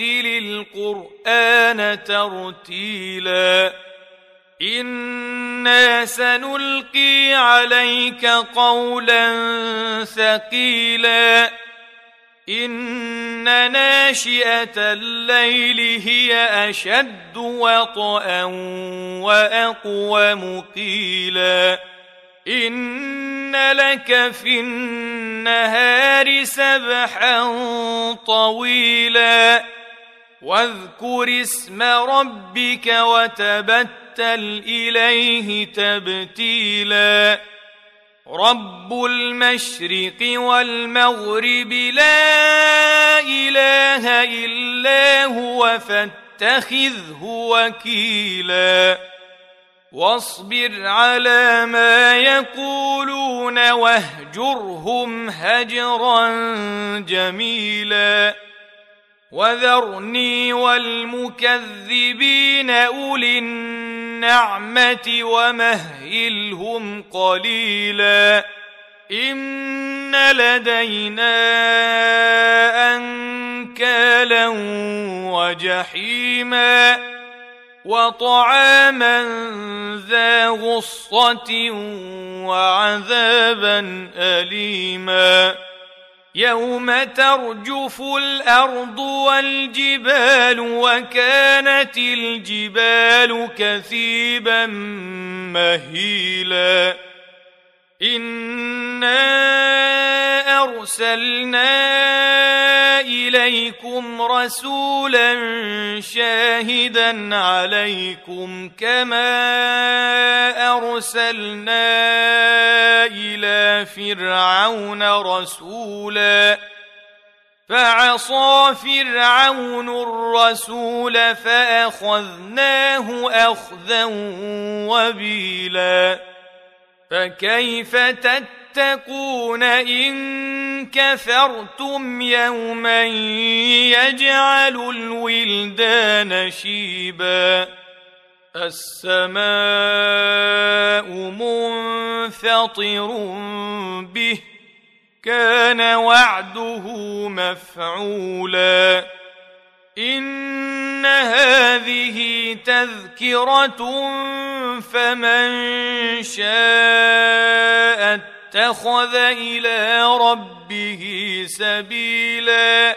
ورتل القرآن ترتيلا. أنا سنلقي عليك قولا ثقيلا. ان ناشئه الليل هي اشد وطئا واقوم قيلا ان لك في النهار سبحا طويلا. واذكر اسم ربك وتبتل إليه تبتيلا. رب المشرق والمغرب لا إله إلا هو فاتخذه وكيلا. واصبر على ما يقولون واهجرهم هجرا جميلا. وذرني والمكذبين أولي النعمة ومهلهم قليلا إن لدينا أنكالا وجحيما وطعاما ذا غصة وعذابا أليما يوم ترجف الأرض والجبال وكانت الجبال كثيبا مهيلا انا ارسلنا اليكم رسولا شاهدا عليكم كما ارسلنا إلى فرعون رسولا فعصى فرعون الرسول فأخذناه أخذا وبيلا فكيف تتقون إن كفرتم يوما يجعل الولدان شيبا السماء منفطر به كان وعده مفعولا. إن هذه تذكرة فمن شاء اتخذ إلى ربه سبيلا.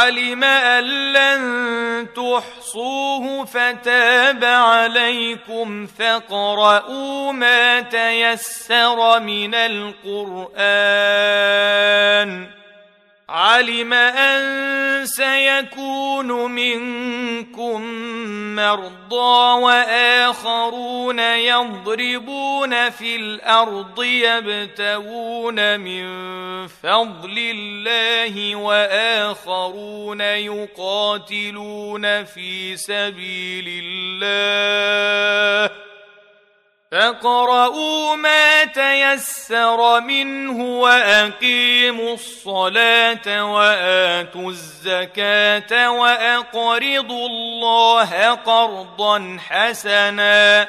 علم أن لن تحصوه فتاب عليكم فاقرؤوا ما تيسر من القرآن. علم ان سيكون منكم مرضى واخرون يضربون في الأرض يبتغون من فضل الله واخرون يقاتلون في سبيل الله فاقرؤوا ما تيسر منه وأقيموا الصلاة وآتوا الزكاة وأقرضوا الله قرضا حسنا